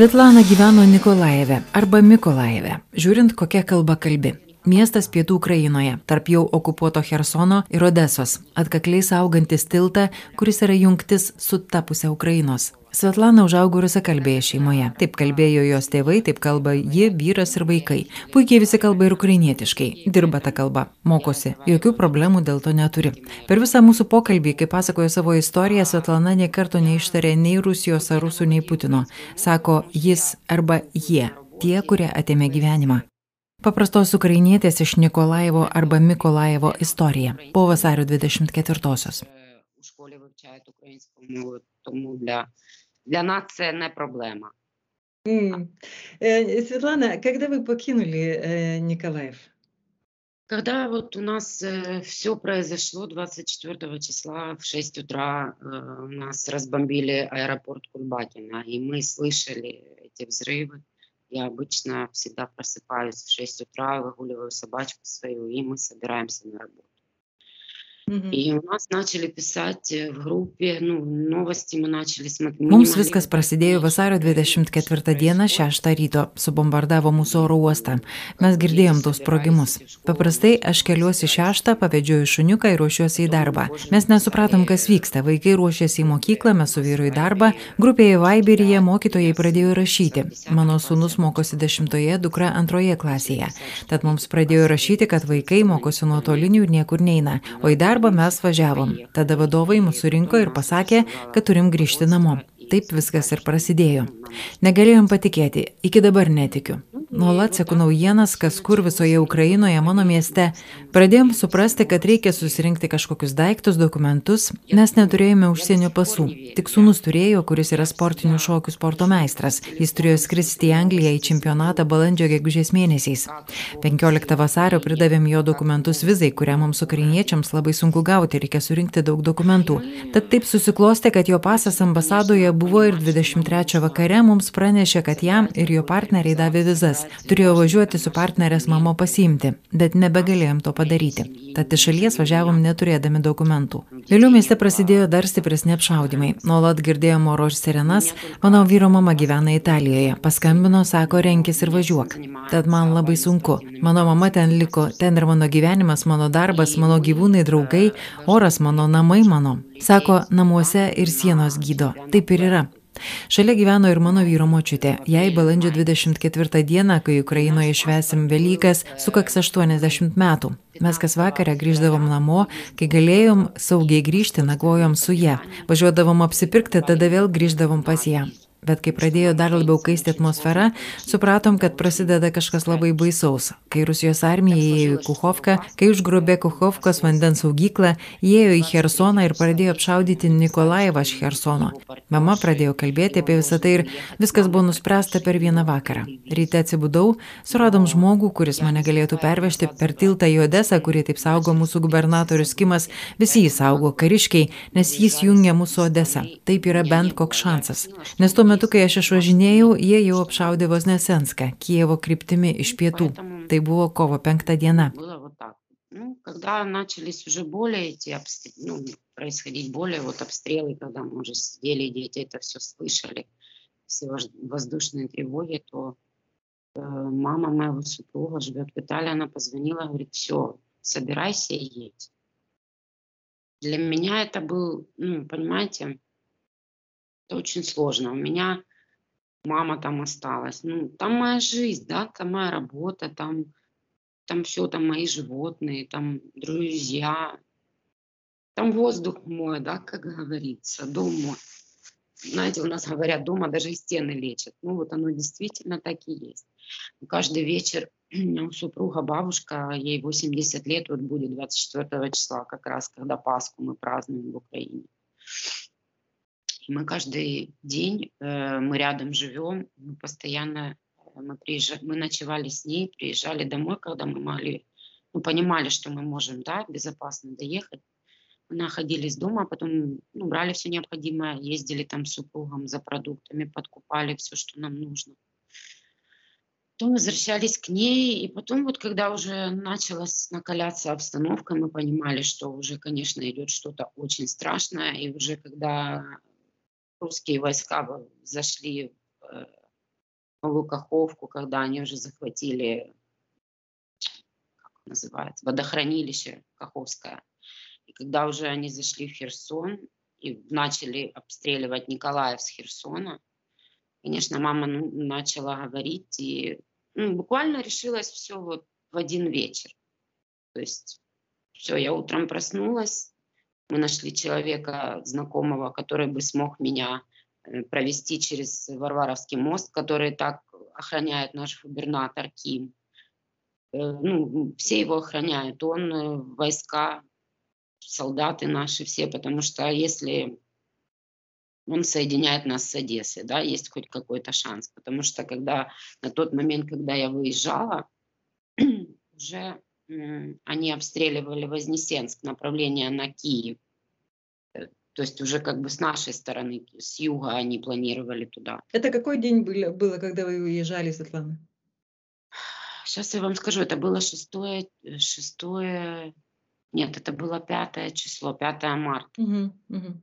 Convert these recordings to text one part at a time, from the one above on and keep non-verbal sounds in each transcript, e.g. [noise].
Svetlana gyveno Nikolajeve arba Mikolajeve, žiūrint kokia kalba kalbi. Miestas pietų Ukrainoje, tarp jau okupuoto Hersono ir Odesos, atkakliai saugantis tiltą, kuris yra jungtis su ta pusė Ukrainos. Svetlana užaugo rusakalbėje šeimoje. Taip kalbėjo jos tėvai, taip kalba ji, vyras ir vaikai. Puikiai visi kalba ir ukrainietiškai. Dirba tą kalbą, mokosi. Jokių problemų dėl to neturi. Per visą mūsų pokalbį, kai pasakojo savo istoriją, Svetlana nie karto neištarė nei Rusijos ar Rusų, nei Putino. Sako jis arba jie. Tie, kurie atėmė gyvenimą. Paprastos ukrainietės iš Nikolaivo arba Mikolajevo istorija po vasario 24-osios. У школі вивчають українську мову, тому для, нас це не проблема. Э, Светлана, когда вы покинули э, Николаев? Когда вот у нас все произошло 24 числа в 6 утра, э, у нас разбомбили аэропорт Кульбакина, и мы слышали эти взрывы. Я обычно всегда просыпаюсь в 6 утра, выгуливаю собачку свою, и мы собираемся на работу. Mhm. И у нас начали писать э, в группе, ну, новости мы начали смотреть. Mums viskas prasidėjo vasario 24 dieną 6 ryto, subombardavo mūsų oro uostą. Mes girdėjom tos sprogimus. Paprastai aš keliuosi 6, pavedžioju šuniuką ir ruošiuosi į darbą. Mes nesupratom, kas vyksta. Vaikai ruošiasi į mokyklą, mes su vyru į darbą. Grupėje Vaiberyje mokytojai pradėjo rašyti. Mano sūnus mokosi 10, dukra 2 klasėje. Tad mums pradėjo rašyti, kad vaikai mokosi nuotolinių ir niekur neina. O į darbą mes važiavom. Tada vadovai mūsų surinko ir pasakė, kad turim grįžti namo. Taip viskas ir prasidėjo. Negalėjom patikėti, iki dabar netikiu. Nuolat seku naujienas, kas kur visoje Ukrainoje, mano mieste. Pradėjom suprasti, kad reikia susirinkti kažkokius daiktus, dokumentus, nes neturėjome užsienio pasų. Tik sūnus turėjo, kuris yra sportinių šokių sporto meistras. Jis turėjo skristi į Angliją į čempionatą balandžio gegužės mėnesiais. 15 vasario pridavėm jo dokumentus vizai, kurią mums ukrainiečiams labai sunku gauti, reikia surinkti daug dokumentų. Tad taip susiklostė, kad jo pasas ambasadoje buvo ir 23 vakare mums pranešė, kad jam ir jo partneriai davė vizas. Turėjo važiuoti su partnerės mamo pasiimti, bet nebegalėjom to padaryti. Tad iš šalies važiavom neturėdami dokumentų. Vėliau mieste prasidėjo dar stipresni apšaudimai. Nuolat girdėjom oro ir sirenas. Mano vyro mama gyvena Italijoje. Paskambino, sako, renkis ir važiuok. Tad man labai sunku. Mano mama ten liko, ten ir mano gyvenimas, mano darbas, mano gyvūnai, draugai, oras mano, namai mano. Sako, namuose ir sienos gydo. Taip ir yra. Šalia gyveno ir mano vyro močiutė. Jai balandžio 24 dieną, kai Ukrainoje švesim Velykas, sukaks 80 metų. Mes kas vakarą grįždavom namo, kai galėjom saugiai grįžti, nagvojom su ją. Važiuodavom apsipirkti, tada vėl grįždavom pas ją. Bet kai pradėjo dar labiau kaisti atmosfera, supratom, kad prasideda kažkas labai baisaus. Kai Rusijos armija įėjo į Kuchovką, kai užgrobė Kuchovkos vandens saugyklą, įėjo į Hersoną ir pradėjo apšaudyti Nikolaevą iš Hersono. Mama pradėjo kalbėti apie visą tai ir viskas buvo nuspręsta per vieną vakarą. Ryte atsibudau, suradom žmogų, kuris mane galėtų pervežti per tiltą į Odesą, kurį taip saugo mūsų gubernatorius Kimas, visi jį saugo kariškiai, nes jis jungia mūsų Odesą. Taip yra bent koks šansas. Nes tuo metu, kai aš išvažinėjau, jie jau apšaudė Vosnesenską, Kievo kryptimi iš pietų. Tai buvo kovo penktą так. Ну, когда начались уже более эти обстрелы, ну, происходить более вот обстрелы, когда мы уже сидели, дети это все слышали, все воз- воздушные тревоги, то э, мама моего супруга живет в Италии, она позвонила, говорит, все, собирайся и едь. Для меня это был, ну, понимаете, это очень сложно. У меня мама там осталась. Ну, там моя жизнь, да, там моя работа, там, там все, там мои животные, там друзья, там воздух мой, да, как говорится, дом мой. Знаете, у нас говорят, дома даже и стены лечат. Ну, вот оно действительно так и есть. Каждый вечер [clears throat] у супруга бабушка, ей 80 лет, вот будет 24 числа, как раз когда Пасху мы празднуем в Украине. Мы каждый день, э, мы рядом живем, мы постоянно, э, мы, приезжали, мы ночевали с ней, приезжали домой, когда мы могли, ну, понимали, что мы можем, да, безопасно доехать. Мы находились дома, а потом ну, брали все необходимое, ездили там с супругом за продуктами, подкупали все, что нам нужно. Потом возвращались к ней, и потом вот когда уже началась накаляться обстановка, мы понимали, что уже, конечно, идет что-то очень страшное, и уже когда русские войска в- зашли э, Новую Каховку, когда они уже захватили, как называется, водохранилище Каховское. И когда уже они зашли в Херсон и начали обстреливать Николаев с Херсона, конечно, мама ну, начала говорить, и ну, буквально решилось все вот в один вечер. То есть все, я утром проснулась, мы нашли человека знакомого, который бы смог меня э, провести через Варваровский мост, который так охраняет наш губернатор Ким. Э, ну, все его охраняют, он, э, войска, солдаты наши все, потому что если он соединяет нас с Одессой, да, есть хоть какой-то шанс. Потому что когда на тот момент, когда я выезжала, [clears throat] уже они обстреливали Вознесенск, направление на Киев. Э, то есть уже как бы с нашей стороны, с юга они планировали туда. Это какой день было, когда вы уезжали, Светлана? Сейчас я вам скажу, это было шестое, шестое, нет, это было пятое число, 5 марта. Угу, угу.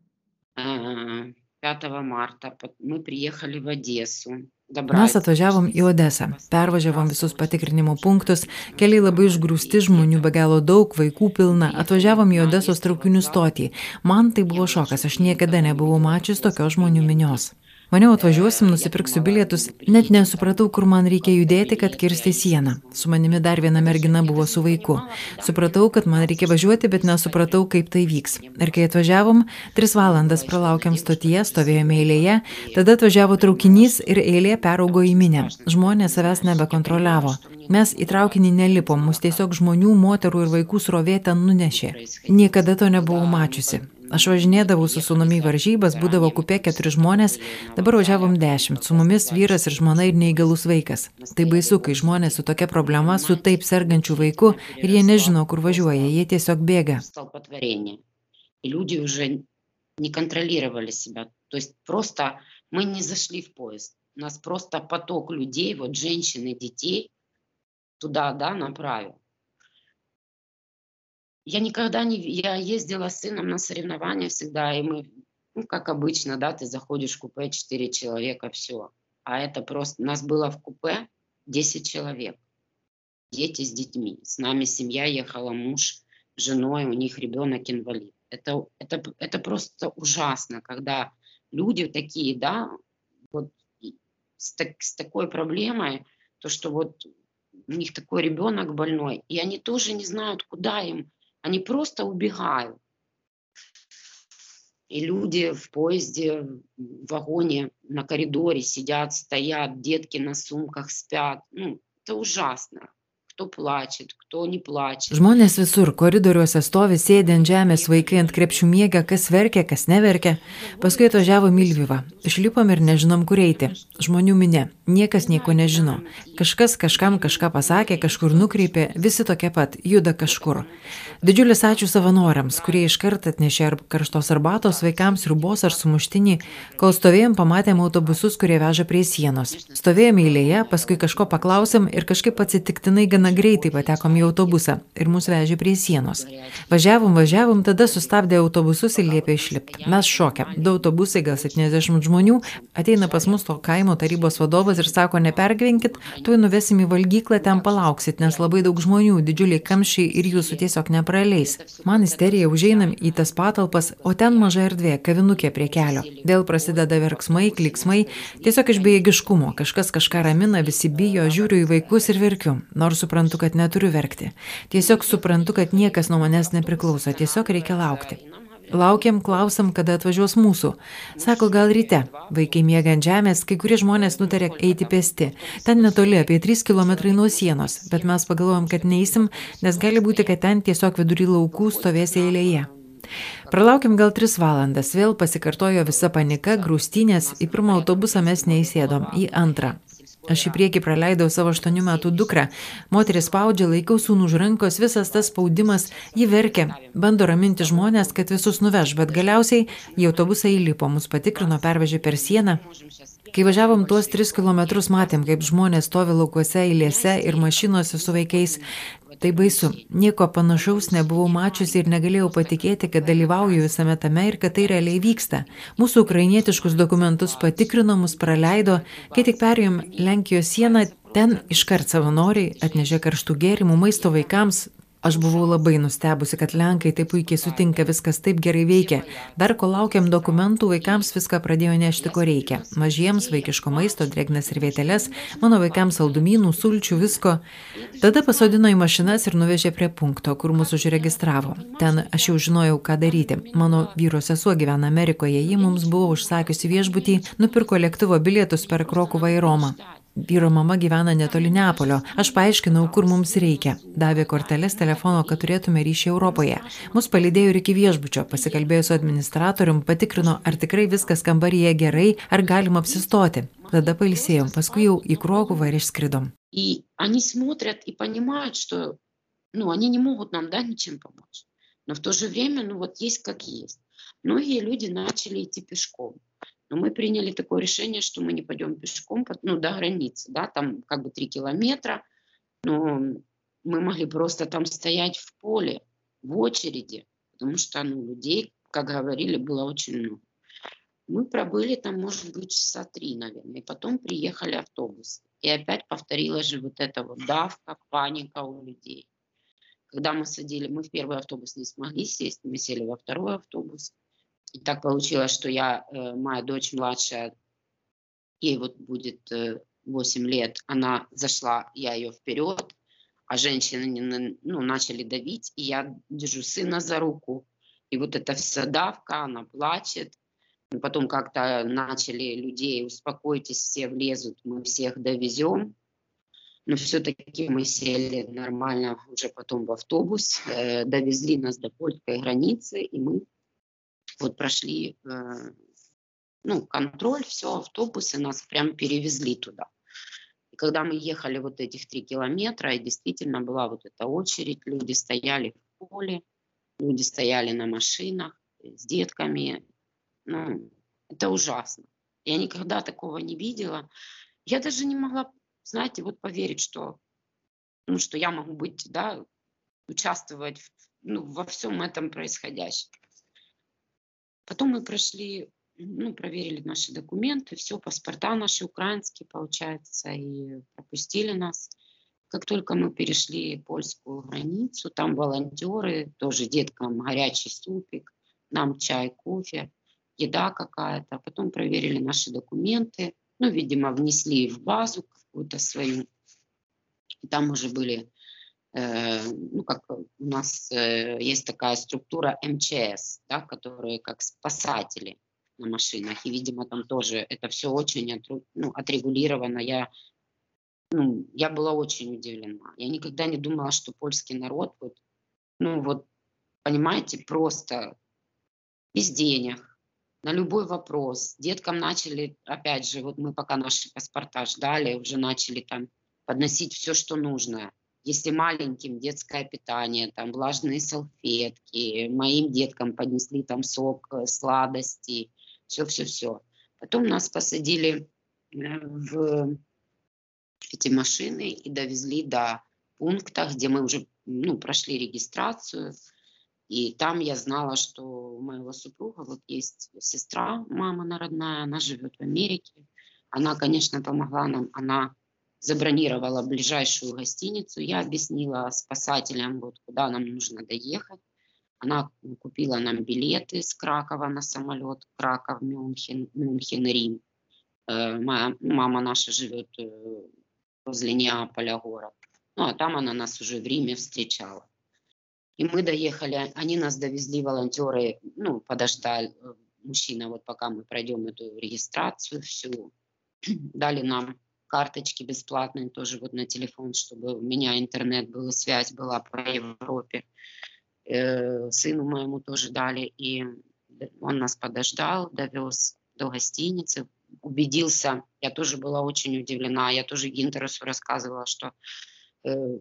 5 marto мы приехали в Одессу. Mes atvažiavom į Odesą, pervažiavom visus patikrinimo punktus, keliai labai išgrūsti žmonių, be galo daug, vaikų pilna, atvažiavom į Odesos traukinių stotį. Man tai buvo šokas, aš niekada nebuvau mačius tokios žmonių minios. Maniau, atvažiuosim, nusipirksiu bilietus, net nesupratau, kur man reikia judėti, kad kirsti sieną. Su manimi dar viena mergina buvo su vaiku. Supratau, kad man reikia važiuoti, bet nesupratau, kaip tai vyks. Ir kai atvažiavom, tris valandas pralaukėm stotyje, stovėjome eilėje, tada atvažiavo traukinys ir eilė peraugo į minę. Žmonės savęs nebekontroliavo. Mes į traukinį nelipom, mus tiesiog žmonių, moterų ir vaikų srovė ten nunešė. Niekada to nebuvau mačiusi. Aš važinėdavau su sunumi varžybas, būdavo kupė keturi žmonės, dabar važiavom dešimt, su mumis vyras ir žmona ir neįgalus vaikas. Tai baisu, kai žmonės su tokia problema, su taip sergančiu vaiku ir jie nežino, kur važiuoja, jie tiesiog bėga. Люди уже не контролировали себя. То есть просто мы не зашли в поезд. У нас просто поток людей, вот женщин и детей туда, да, направил. Я никогда не... Я ездила с сыном на соревнования всегда, и мы, ну, как обычно, да, ты заходишь в купе, 4 человека, все. А это просто... Нас было в купе 10 человек. Дети с детьми. С нами семья ехала, муж, женой, у них ребенок инвалид. Это, это, это просто ужасно, когда люди такие, да, вот с, так, с такой проблемой, то, что вот у них такой ребенок больной, и они тоже не знают, куда им Они просто убегают. И люди в поезде, в вагоне, на коридоре сидят, стоят, детки на сумках спят. Ну, это ужасно. Kto plačia, kto neplačia. Žmonės visur, koridoriuose stovi, sėdi ant žemės, vaikai ant krepšių miega, kas verkia, kas neverkia. Paskui atvažiavo Milvyva. Išlipom ir nežinom, kur eiti. Žmonių minė. Niekas nieko nežino. Kažkas kažkam kažką pasakė, kažkur nukreipė, visi tokie pat, juda kažkur. Didžiulis ačiū savanoriams, kurie iškart atnešė ar karštos arbatos vaikams, rubos ar sumuštinį, kol stovėjom, pamatėm autobusus, kurie veža prie sienos. Stovėjome eilėje, paskui kažko paklausėm ir kažkaip atsitiktinai gana gana greitai patekom į autobusą ir mus vežė prie sienos. Važiavom, važiavom, tada sustabdė autobusus ir liepė išlipti. Mes šokę. Du autobusai, gal 70 žmonių, ateina pas mus to kaimo tarybos vadovas ir sako, nepergyvenkit, tuoj nuvesim į valgyklą, ten palauksit, nes labai daug žmonių, didžiuliai kamščiai ir jūsų tiesiog nepraleis. Man isterija užeinam į tas patalpas, o ten maža erdvė, kavinukė prie kelio. Vėl prasideda verksmai, kliksmai, tiesiog iš bejėgiškumo, kažkas kažką ramina, visi bijo, žiūriu į vaikus ir verkiu, nors suprantu, suprantu, kad neturiu verkti. Tiesiog suprantu, kad niekas nuo manęs nepriklauso, tiesiog reikia laukti. Laukiam, klausim, kada atvažiuos mūsų. Sako, gal ryte. Vaikai miega ant žemės, kai kurie žmonės nutarė eiti pėsti. Ten netoli, apie 3 km nuo sienos, bet mes pagalvojom, kad neįsim, nes gali būti, kad ten tiesiog vidury laukų stovės eilėje. Pralaukiam gal 3 valandas, vėl pasikartojo visa panika, grūstinės, į pirmą autobusą mes neįsėdom, į antrą. Aš į priekį praleidau savo aštuonių metų dukrą. Moteris spaudžia, laikau sūnų už rankos, visas tas spaudimas, ji verkia, bando raminti žmonės, kad visus nuveš, bet galiausiai į autobusą įlipo, mus patikrino, pervežė per sieną. Kai važiavom tuos tris kilometrus, matėm, kaip žmonės stovi laukuose, eilėse ir mašinuose su vaikais. Tai baisu. Nieko panašaus nebuvau mačiusi ir negalėjau patikėti, kad dalyvauju visame tame ir kad tai realiai vyksta. Mūsų ukrainietiškus dokumentus patikrino, mus praleido. Kai tik perėjom Lenkijos sieną, ten iškart savanoriai atnešė karštų gėrimų, maisto vaikams, Aš buvau labai nustebusi, kad Lenkai taip puikiai sutinka, viskas taip gerai veikia. Dar kol laukiam dokumentų, vaikams viską pradėjo nešti, ko reikia. Mažiems vaikiško maisto, drėgnas ir vietelės, mano vaikams saldumynų, sulčių, visko. Tada pasodino į mašinas ir nuvežė prie punkto, kur mūsų užregistravo. Ten aš jau žinojau, ką daryti. Mano vyro sesuo gyvena Amerikoje, ji mums buvo užsakiusi viešbutį, nupirko lėktuvo bilietus per Krokuvą į Romą. Vyro mama gyvena netoli Neapolio. Aš paaiškinau, kur mums reikia. Davė korteles telefono, kad turėtume ryšį Europoje. Mus palydėjo ir iki viešbučio. Pasikalbėjo su administratorium, patikrino, ar tikrai viskas kambaryje gerai, ar galim apsistoti. Tada pailsėjom, paskui jau į Крокувą ir išskridom. И они смотрят и понимают, что ну, они не могут нам да, ничем помочь. Но в то же время, ну вот есть как есть. Многие люди начали идти пешком. Но мы приняли такое решение, что мы не пойдем пешком ну, до границы, да, там как бы три километра, но мы могли просто там стоять в поле, в очереди, потому что ну, людей, как говорили, было очень много. Мы пробыли там, может быть, часа три, наверное, и потом приехали автобус. И опять повторилась же вот эта вот давка, паника у людей. Когда мы садили, мы в первый автобус не смогли сесть, мы сели во второй автобус – и так получилось, что я, э, моя дочь младшая, ей вот будет 8 э, лет, она зашла, я ее вперед, а женщины ну, начали давить, и я держу сына за руку. И вот эта вся давка, она плачет. Потом как-то начали людей, успокойтесь, все влезут, мы всех довезем. Но все-таки мы сели нормально уже потом в автобус, э, довезли нас до польской границы, и мы вот прошли э, ну, контроль, все, автобусы нас прям перевезли туда. И когда мы ехали вот этих три километра, и действительно была вот эта очередь, люди стояли в поле, люди стояли на машинах с детками. Ну, это ужасно. Я никогда такого не видела. Я даже не могла, знаете, вот поверить, что, ну, что я могу быть, да, участвовать в, ну, во всем этом происходящем. Потом мы прошли, ну, проверили наши документы, все, паспорта наши украинские, получается, и пропустили нас. Как только мы перешли польскую границу, там волонтеры, тоже деткам горячий супик, нам чай, кофе, еда какая-то. Потом проверили наши документы, ну, видимо, внесли в базу какую-то свою. И там уже были ну, как у нас э, есть такая структура МЧС, да, которые как спасатели на машинах, и, видимо, там тоже это все очень ну, отрегулировано. Я, ну, я была очень удивлена. Я никогда не думала, что польский народ, вот, ну вот, понимаете, просто без денег, на любой вопрос. Деткам начали, опять же, вот мы пока наши паспорта ждали, уже начали там подносить все, что нужно если маленьким детское питание, там влажные салфетки, моим деткам поднесли там сок, э, сладости, все-все-все. Потом нас посадили э, в эти машины и довезли до пункта, где мы уже ну, прошли регистрацию. И там я знала, что у моего супруга вот есть сестра, мама родная, она живет в Америке. Она, конечно, помогла нам, она забронировала ближайшую гостиницу. Я объяснила спасателям, вот куда нам нужно доехать. Она купила нам билеты с Кракова на самолет, Краков, Мюнхен, Мюнхен, Рим. Э, моя мама наша живет э, возле Неаполя город. Ну, а там она нас уже в Риме встречала. И мы доехали, они нас довезли, волонтеры, ну, подождали, э, мужчина, вот пока мы пройдем эту регистрацию всю, [clears throat] дали нам карточки бесплатные тоже вот на телефон, чтобы у меня интернет был, связь была по Европе. Э, сыну моему тоже дали, и он нас подождал, довез до гостиницы, убедился, я тоже была очень удивлена, я тоже Гинтерусу рассказывала, что э,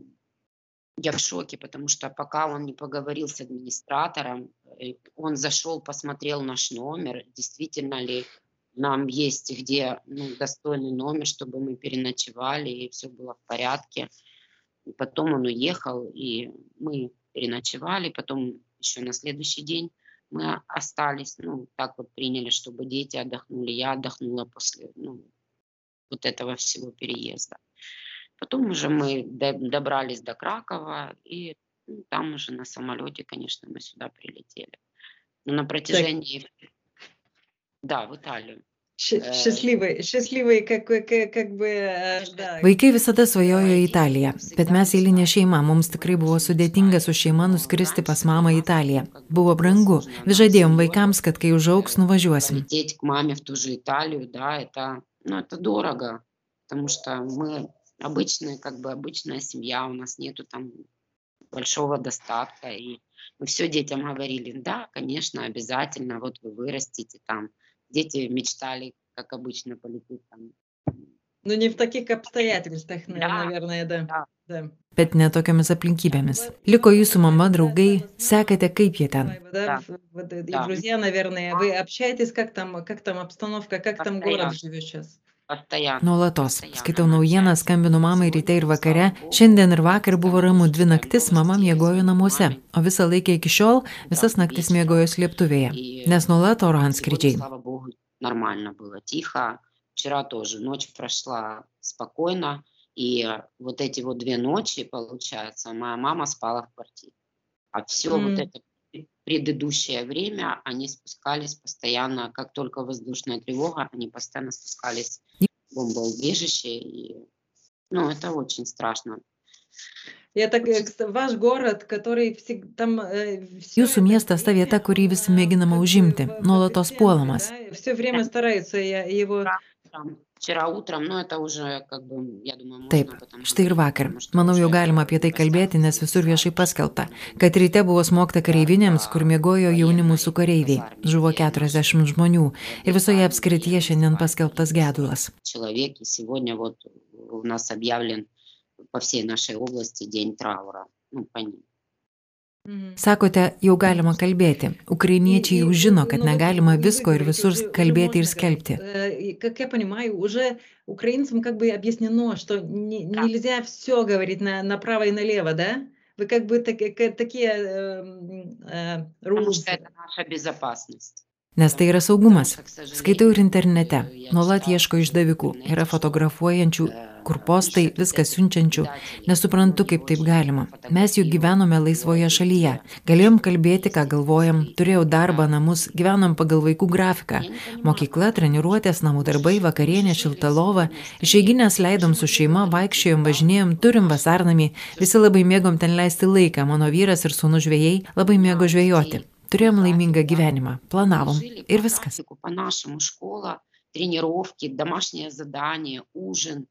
я в шоке, потому что пока он не поговорил с администратором, э, он зашел, посмотрел наш номер, действительно ли нам есть где ну, достойный номер, чтобы мы переночевали и все было в порядке. Потом он уехал, и мы переночевали. Потом еще на следующий день мы остались. Ну, так вот приняли, чтобы дети отдохнули. Я отдохнула после ну, вот этого всего переезда. Потом уже мы добрались до Кракова, и ну, там уже на самолете, конечно, мы сюда прилетели. Но на протяжении... Так. Да, в Италию. Счастливai, счастливai, как, как, как бы, da. Vaikai visada svajojo į Italiją, bet mes eilinė šeima, mums tikrai buvo sudėtinga su šeima nuskristi pas mamą į Italiją. Buvo brangu. Vis žadėjom vaikams, kad kai užauks, nuvažiuosim. Лететь к маме в ту же Италию, да, это, ну, это дорого, потому что мы обычная, как бы обычная семья, у нас нету там большого достатка, и мы все детям говорили, да, конечно, обязательно, вот вы вырастите там, дети мечтали, как обычно, полететь там. Ну, не в таких обстоятельствах, да, наверное, да. да. да. Bet ne tokiamis aplinkybėmis. Liko jūsų mama, draugai, sekate kaip jie ten. Да, да. И друзья, наверное, вы общаетесь, как там, как там обстановка, как там город живет сейчас? Nuolatos. Skaitau naujieną, skambinu mamai ryte ir vakare. Šiandien ir vakar buvo ramu dvi naktis, mama miegojo namuose, o visą laiką iki šiol visas naktis miegojo slėptuvėje, nes nuolat oro antskrydžiai. Нормально было, тихо. Вчера тоже ночь прошла спокойно. И вот эти вот две ночи, получается, моя мама спала в квартире. А все mm. вот это предыдущее время они спускались постоянно, как только воздушная тревога, они постоянно спускались в бомбоубежище. И, ну, это очень страшно. Это ваш город, который всегда там... Jūsų miestas ta vieta, kurį vis mėginama užimti, nuolatos puolamas. Все время стараются его но это уже, как бы, я думаю, можно, Taip, štai ir vakar. Manau, jau galima apie tai kalbėti, nes visur viešai paskelbta, kad ryte buvo smogta kareivinėms, kur mėgojo jauni mūsų kareiviai. Žuvo 40 žmonių ir visoje apskrityje šiandien paskelbtas gedulas. Человек, и сегодня вот у нас объявлен по всей нашей области день траура. Ну, по ним. Sakote, jau galima kalbėti. Украиniečiai jau žino, kad negalima visko ir visur kalbėti ir skelbti. Как я понимаю, уже украинцам как бы объяснено, что не, нельзя все говорить на, направо и налево, да? Вы как бы так, такие э, э, Потому что это наша безопасность. Nes tai yra saugumas. Skaitau ir internete. Nuolat ieško išdavikų. Yra fotografuojančių, kur postai, viską siunčiančių. Nesuprantu, kaip taip galima. Mes juk gyvenome laisvoje šalyje. Galėjom kalbėti, ką galvojam. Turėjau darbą, namus. Gyvenom pagal vaikų grafiką. Mokykla, treniruotės, namų darbai, vakarienė, šilta lova. Išeiginės leidom su šeima, vaikščiojom, važinėjom, turim vasarnamį. Visi labai mėgom ten leisti laiką. Mano vyras ir sūnų žvėjai labai mėgo žvėjoti. Turėjom laimingą gyvenimą, planavom ir viskas. По-нашему школа, тренировки, домашнее задание, ужин,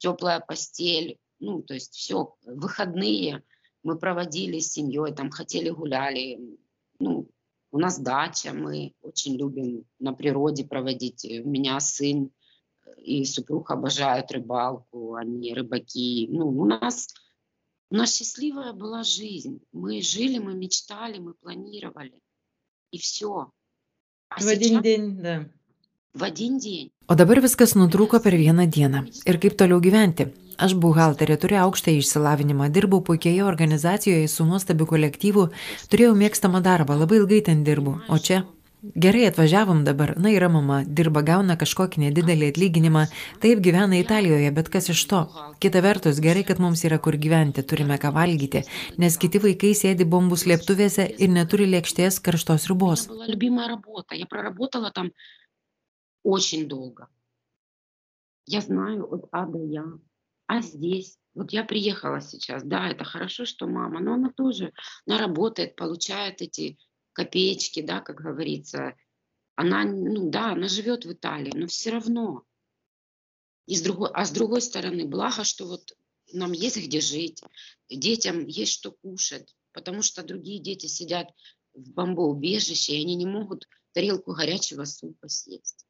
теплая постель, ну, то есть все, выходные мы проводили с семьей, там хотели гуляли, ну, у нас дача, мы очень любим на природе проводить. У меня сын и супруг обожают рыбалку, они рыбаки. Ну, у нас У нас счастливая была жизнь. Мы жили, мы мечтали, мы планировали. И все. А в сейчас... один день, да. O dabar viskas nutrūko per vieną dieną. Ir kaip toliau gyventi? Aš buhalterė, turėjau aukštą išsilavinimą, dirbau puikioje organizacijoje su nuostabiu kolektyvu, turėjau mėgstamą darbą, labai ilgai ten dirbu, o čia Gerai atvažiavom dabar, na yra mama, dirba gauna kažkokį nedidelį atlyginimą, taip gyvena Italijoje, bet kas iš to? Kita vertus, gerai, kad mums yra kur gyventi, turime ką valgyti, nes kiti vaikai sėdi bombų slėptuvėse ir neturi lėkštės karštos ribos. Очень долго. Я знаю от А до Я. А здесь, вот я приехала сейчас, да, это хорошо, что мама, но она тоже, она работает, получает эти копеечки, да, как говорится. Она, ну да, она живет в Италии, но все равно. И с другой, а с другой стороны, благо, что вот нам есть где жить, детям есть что кушать, потому что другие дети сидят в бомбоубежище, и они не могут тарелку горячего супа съесть.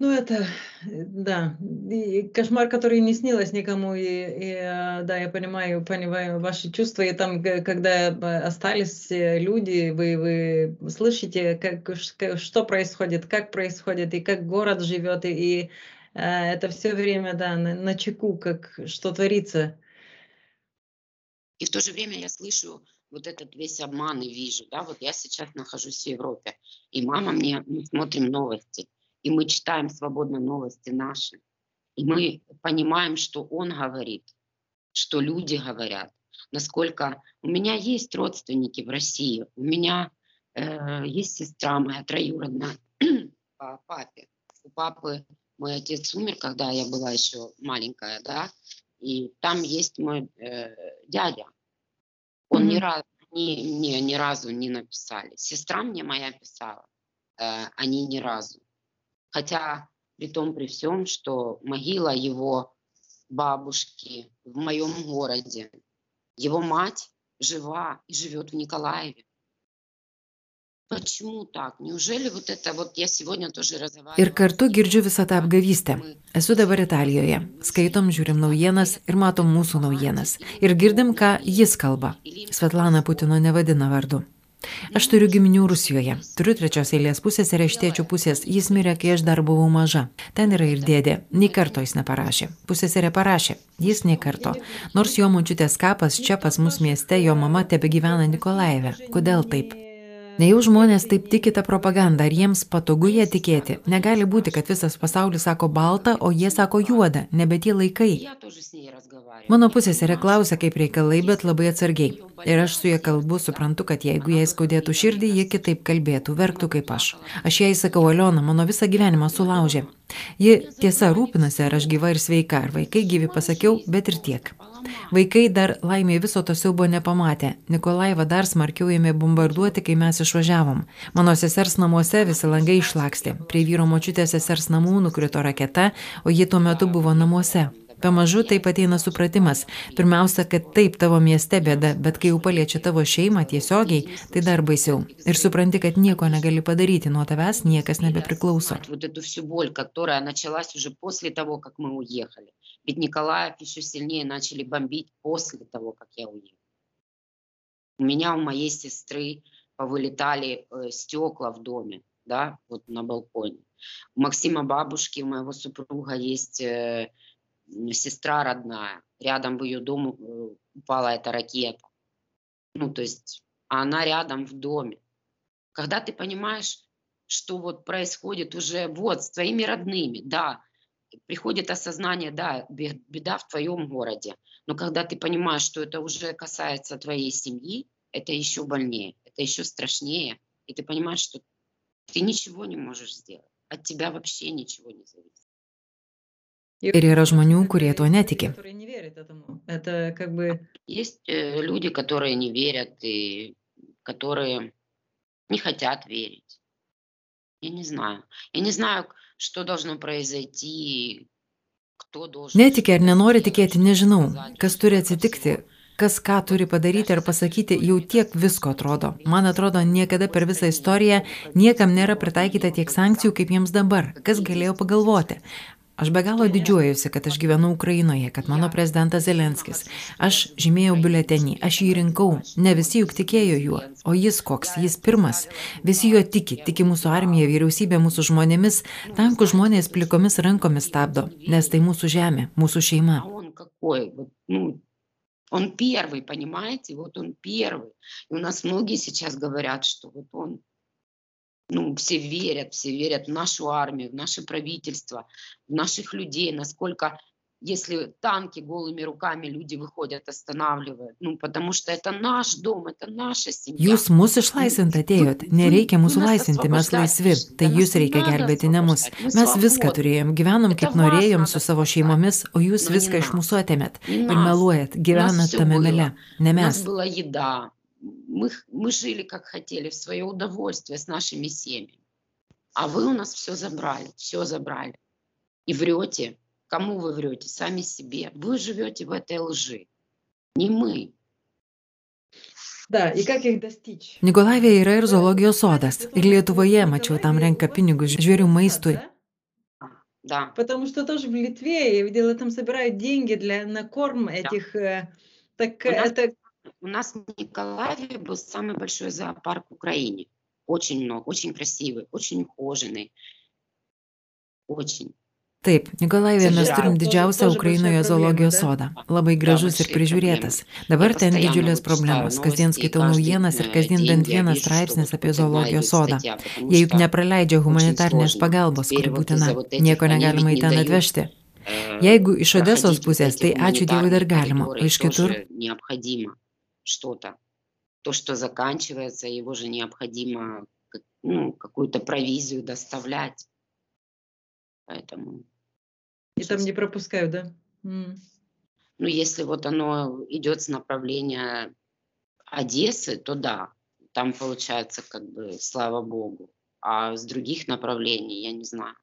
Ну, это, э, да, и кошмар, который не снилось никому, и, и э, да, я понимаю, понимаю ваши чувства, и там, когда остались люди, вы, вы слышите, как, что происходит, как происходит, и как город живет, и, это все время, да, на, на чеку, как что творится. И в то же время я слышу вот этот весь обман и вижу, да, вот я сейчас нахожусь в Европе, и мама мне, мы смотрим новости, и мы читаем свободно новости наши, и мы понимаем, что он говорит, что люди говорят, насколько у меня есть родственники в России, у меня э, есть сестра моя троюродная [clears throat] по папе, у папы мой отец умер, когда я была еще маленькая, да, и там есть мой э, дядя, он mm-hmm. ни разу ни, ни, ни разу не написали. Сестра мне моя писала, э, они ни разу. Хотя при том, при всем, что могила его бабушки в моем городе, его мать жива и живет в Николаеве. Почему так? Неужели вот это вот я сегодня тоже разговариваю? Ir kartu girdžiu visą tą apgavystę. Esu dabar Italijoje. Skaitom, žiūrim naujienas ir matom mūsų naujienas. Ir girdim, ką jis kalba. Svetlana Putino nevadina vardu. Aš turiu giminių Rusijoje. Turiu trečios eilės pusės ir iš tėčių pusės. Jis mirė, kai aš dar buvau maža. Ten yra ir dėdė. Nei karto jis neparašė. Pusėserė parašė. Jis nei karto. Nors jo močiutės kapas čia pas mus mieste, jo mama tebe gyvena Nikolaive. Kodėl taip? Nejau žmonės taip tiki tą propagandą, ar jiems patogu ją tikėti. Negali būti, kad visas pasaulis sako baltą, o jie sako juodą, nebe tie laikai. Mano pusėserė klausia, kaip reikalai, bet labai atsargiai. Ir aš su ja kalbu, suprantu, kad jeigu jai skaudėtų širdį, ji kitaip kalbėtų, verktų kaip aš. Aš jai sakau, Aliona, mano visą gyvenimą sulaužė. Ji tiesa rūpinasi, ar aš gyva ir sveika, ar vaikai gyvi pasakiau, bet ir tiek. Vaikai dar laimė viso to siaubo nepamatė. Nikolaivą dar smarkiau ėmė bombarduoti, kai mes išvažiavom. Mano sesers namuose visi langai išlakstė. Prie vyro močiutės sesers namų nukrito raketa, o ji tuo metu buvo namuose. Pamažu taip ateina supratimas. Pirmiausia, kad taip tavo mieste bėda, bet kai jau paliečia tavo šeimą tiesiogiai, tai dar baisiau. Ir supranti, kad nieko negali padaryti, nuo tavęs niekas nebepriklauso. Ведь Николаев еще сильнее начали бомбить после того, как я уехала. У меня, у моей сестры повылетали э, стекла в доме, да, вот на балконе. У Максима бабушки, у моего супруга есть э, сестра родная. Рядом в ее дом э, упала эта ракета. Ну, то есть она рядом в доме. Когда ты понимаешь, что вот происходит уже вот с твоими родными, да, приходит осознание, да, беда в твоем городе, но когда ты понимаешь, что это уже касается твоей семьи, это еще больнее, это еще страшнее, и ты понимаешь, что ты ничего не можешь сделать, от тебя вообще ничего не зависит. Ir yra žmonių, kurie tuo netiki. Есть э, люди, которые не верят и которые не хотят верить. Я не знаю. Я не знаю, Netikė ar nenori tikėti, nežinau, kas turi atsitikti, kas ką turi padaryti ar pasakyti, jau tiek visko atrodo. Man atrodo, niekada per visą istoriją niekam nėra pritaikyta tiek sankcijų, kaip jiems dabar. Kas galėjo pagalvoti? Aš be galo didžiuojuosi, kad aš gyvenu Ukrainoje, kad mano prezidentas Zelenskis. Aš žymėjau biuletenį, aš jį rinkau, ne visi juk tikėjo juo. O jis koks, jis pirmas. Visi juo tiki, tiki mūsų armija, vyriausybė mūsų žmonėmis, tankų žmonės plikomis rankomis stabdo, nes tai mūsų žemė, mūsų šeima. Он первый, понимаете, вот он первый. И у нас многие сейчас говорят, что вот он ну, все верят, все верят в нашу армию, в наше правительство, в наших людей, насколько если танки голыми руками люди выходят, останавливают. Ну, потому что это наш дом, это наша семья. Jūs mūsų išlaisvinti atėjot. Nereikia mūsų laisinti, mes laisvi. Tai jūs reikia gelbėti ne mus. Mes viską turėjom, gyvenom kaip norėjom su savo šeimomis, o jūs viską iš mūsų atėmėt. Ir meluojat, gyvenat tame mele. Ne mes. была еда, мы, мы жили как хотели, в свое удовольствие с нашими семьями. А вы у нас все забрали, все забрали. И врете. Кому вы врете? Сами себе. Вы живете в этой лжи. Не мы. Da, į ką kiek dastyč? Nikolaivė yra ir zoologijos sodas. Ir Lietuvoje, mačiau, tam renka pinigus žvėrių maistui. Да. Потому что тоже в Литве, я видела, там собирают деньги для, на корм этих... Да. Так У нас это У нас в Николаеве был самый большой зоопарк в Украине. Очень много, очень красивый, очень ухоженный. Очень. Taip, Nikolaivė mes turim didžiausią Ukrainoje zoologijos sodą. Labai gražus ir prižiūrėtas. Dabar ten didžiulės problemos. Kasdien skaitau naujienas ir kasdien bent vienas straipsnis apie zoologijos sodą. Jie juk nepraleidžia humanitarnės pagalbos, kuri būtina. Nieko negalima į ten atvežti. Jeigu iš Odesos pusės, tai ačiū Dievui dar galima, o iš kitur... То, что заканчивается, его же необходимо ну, какую-то провизию доставлять. Поэтому и там не пропускают, да? Mm. Ну, если вот оно идет с направления Одессы, то да, там получается как бы слава богу. А с других направлений я не знаю.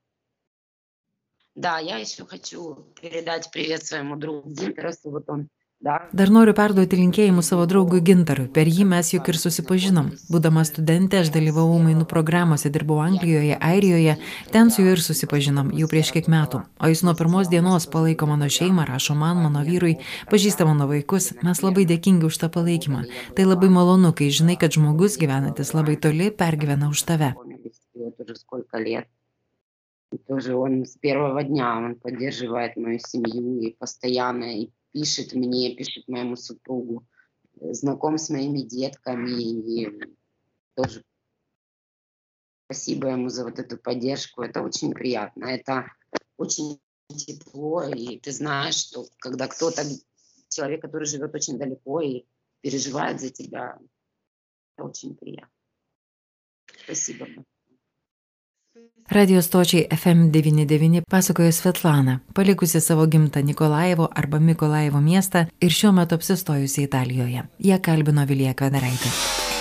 Да, я еще хочу передать привет своему другу Димтерасу. Вот он Dar noriu perduoti linkėjimus savo draugui Gintarui. Per jį mes juk ir susipažinom. Būdama studentė, aš dalyvavau mainų programuose, dirbau Anglijoje, Airijoje, ten su juo ir susipažinom, jau prieš kiek metų. O jis nuo pirmos dienos palaiko mano šeimą, rašo man, mano vyrui, pažįsta mano vaikus. Mes labai dėkingi už tą palaikymą. Tai labai malonu, kai žinai, kad žmogus gyvenantis labai toli pergyvena už tave. Тоже он с первого дня он поддерживает мою семью и постоянно и пишет мне, пишет моему супругу, э, знаком с моими детками. И тоже спасибо ему за вот эту поддержку. Это очень приятно. Это очень тепло. И ты знаешь, что когда кто-то, человек, который живет очень далеко и переживает за тебя, это очень приятно. Спасибо. Radio stočiai FM99 pasakojo Svetlana, palikusi savo gimtą Nikolaivo arba Mikolaivo miestą ir šiuo metu apsistojusi Italijoje. Jie kalbino Vilija Kvedaraitė.